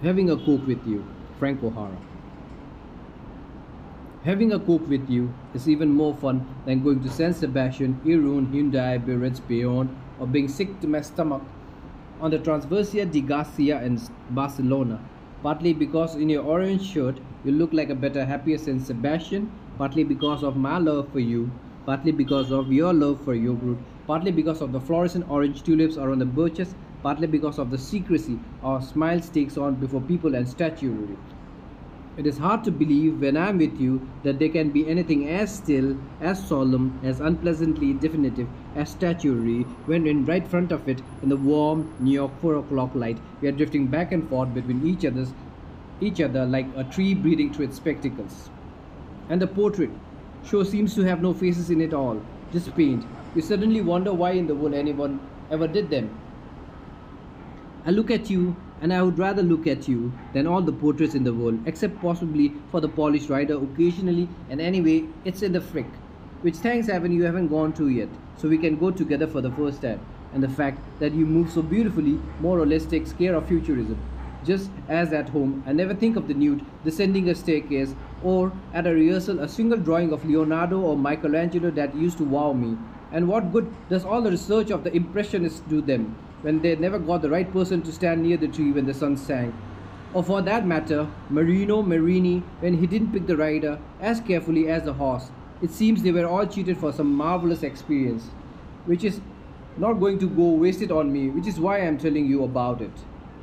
Having a Coke with you, Frank O'Hara. Having a Coke with you is even more fun than going to San Sebastian, Irun, Hendaye, Biarritz, Bayonne, or being sick to my stomach on the Travesera de Gracia in Barcelona, partly because in your orange shirt you look like a better, happier San Sebastian, partly because of my love for you, partly because of your love for yogurt, partly because of the fluorescent orange tulips around the birches, partly because of the secrecy our smiles takes on before people and statuary. It is hard to believe when I am with you that there can be anything as still, as solemn, as unpleasantly definitive as statuary when in right front of it, in the warm New York 4 o'clock light, we are drifting back and forth between each other's each other like a tree breathing through its spectacles. And the portrait show seems to have no faces in it all, just paint. You suddenly wonder why in the world anyone ever did them. I look at you and I would rather look at you than all the portraits in the world, except possibly for the Polish Rider occasionally, and anyway, it's in the Frick, which thanks heaven you haven't gone to yet, so we can go together for the first time. And the fact that you move so beautifully more or less takes care of futurism. Just as at home, I never think of the nude descending a staircase, or at a rehearsal, a single drawing of Leonardo or Michelangelo that used to wow me. And what good does all the research of the Impressionists do them? When they never got the right person to stand near the tree when the sun sank. Or for that matter, Marino Marini when he didn't pick the rider as carefully as the horse. It seems they were all cheated for some marvelous experience, which is not going to go wasted on me, which is why I'm telling you about it.